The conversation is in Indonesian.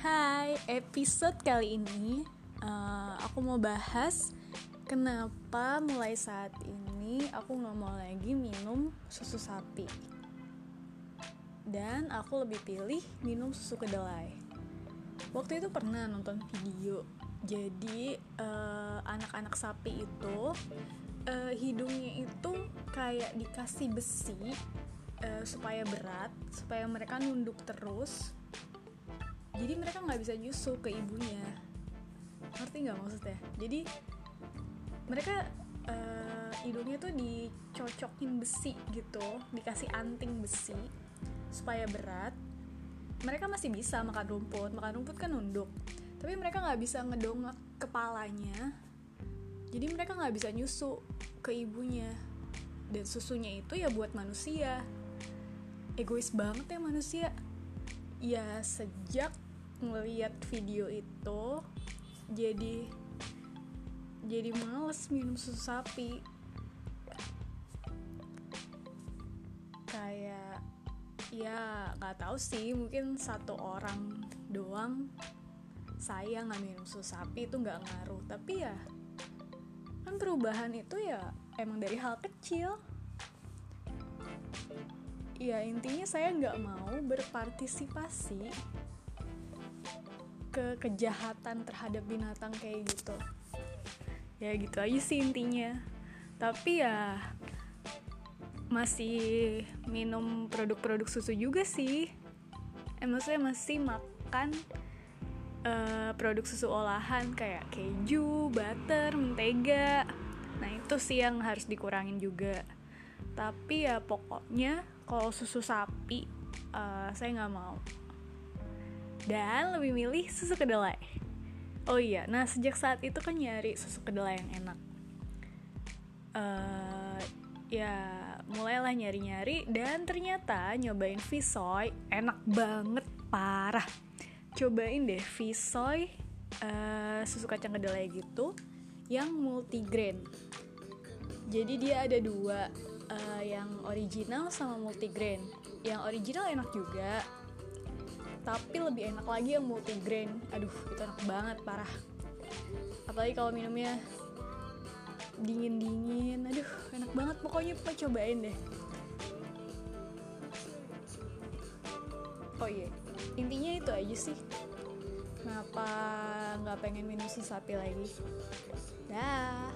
Hai, episode kali ini uh, aku mau bahas kenapa mulai saat ini aku nggak mau lagi minum susu sapi. Dan aku lebih pilih minum susu kedelai. Waktu itu pernah nonton video, jadi uh, anak-anak sapi itu uh, hidungnya itu kayak dikasih besi uh, supaya berat, supaya mereka nunduk terus jadi mereka nggak bisa nyusu ke ibunya. Ngerti nggak maksudnya? Jadi mereka uh, hidungnya tuh dicocokin besi gitu dikasih anting besi supaya berat. Mereka masih bisa makan rumput makan rumput kan nunduk. Tapi mereka nggak bisa ngedongak kepalanya. Jadi mereka nggak bisa nyusu ke ibunya. Dan susunya itu ya buat manusia. Egois banget ya manusia ya sejak ngeliat video itu jadi jadi males minum susu sapi. Kayak ya nggak tahu sih mungkin satu orang doang saya nggak minum susu sapi itu nggak ngaruh. Tapi ya kan perubahan itu ya emang dari hal kecil ya intinya saya nggak mau berpartisipasi ke kejahatan terhadap binatang kayak gitu. Ya gitu aja sih intinya. Tapi ya masih minum produk-produk susu juga sih. Eh maksudnya masih makan uh, produk susu olahan kayak keju, butter, mentega. Nah itu sih yang harus dikurangin juga. Tapi ya pokoknya kalau susu sapi uh, saya nggak mau dan lebih milih susu kedelai. Oh iya, nah sejak saat itu kan nyari susu kedelai yang enak. Uh, ya mulailah nyari-nyari dan ternyata nyobain Visoy enak banget parah. Cobain deh Visoy uh, susu kacang kedelai gitu yang multigrain. Jadi dia ada dua, uh, yang original sama multigrain. Yang original enak juga, tapi lebih enak lagi yang multigrain. Aduh itu enak banget parah. Apalagi kalau minumnya dingin dingin aduh enak banget. Pokoknya pokoknya cobain deh. Oh iya intinya itu aja sih. Kenapa nggak pengen minum susu sapi lagi? Dah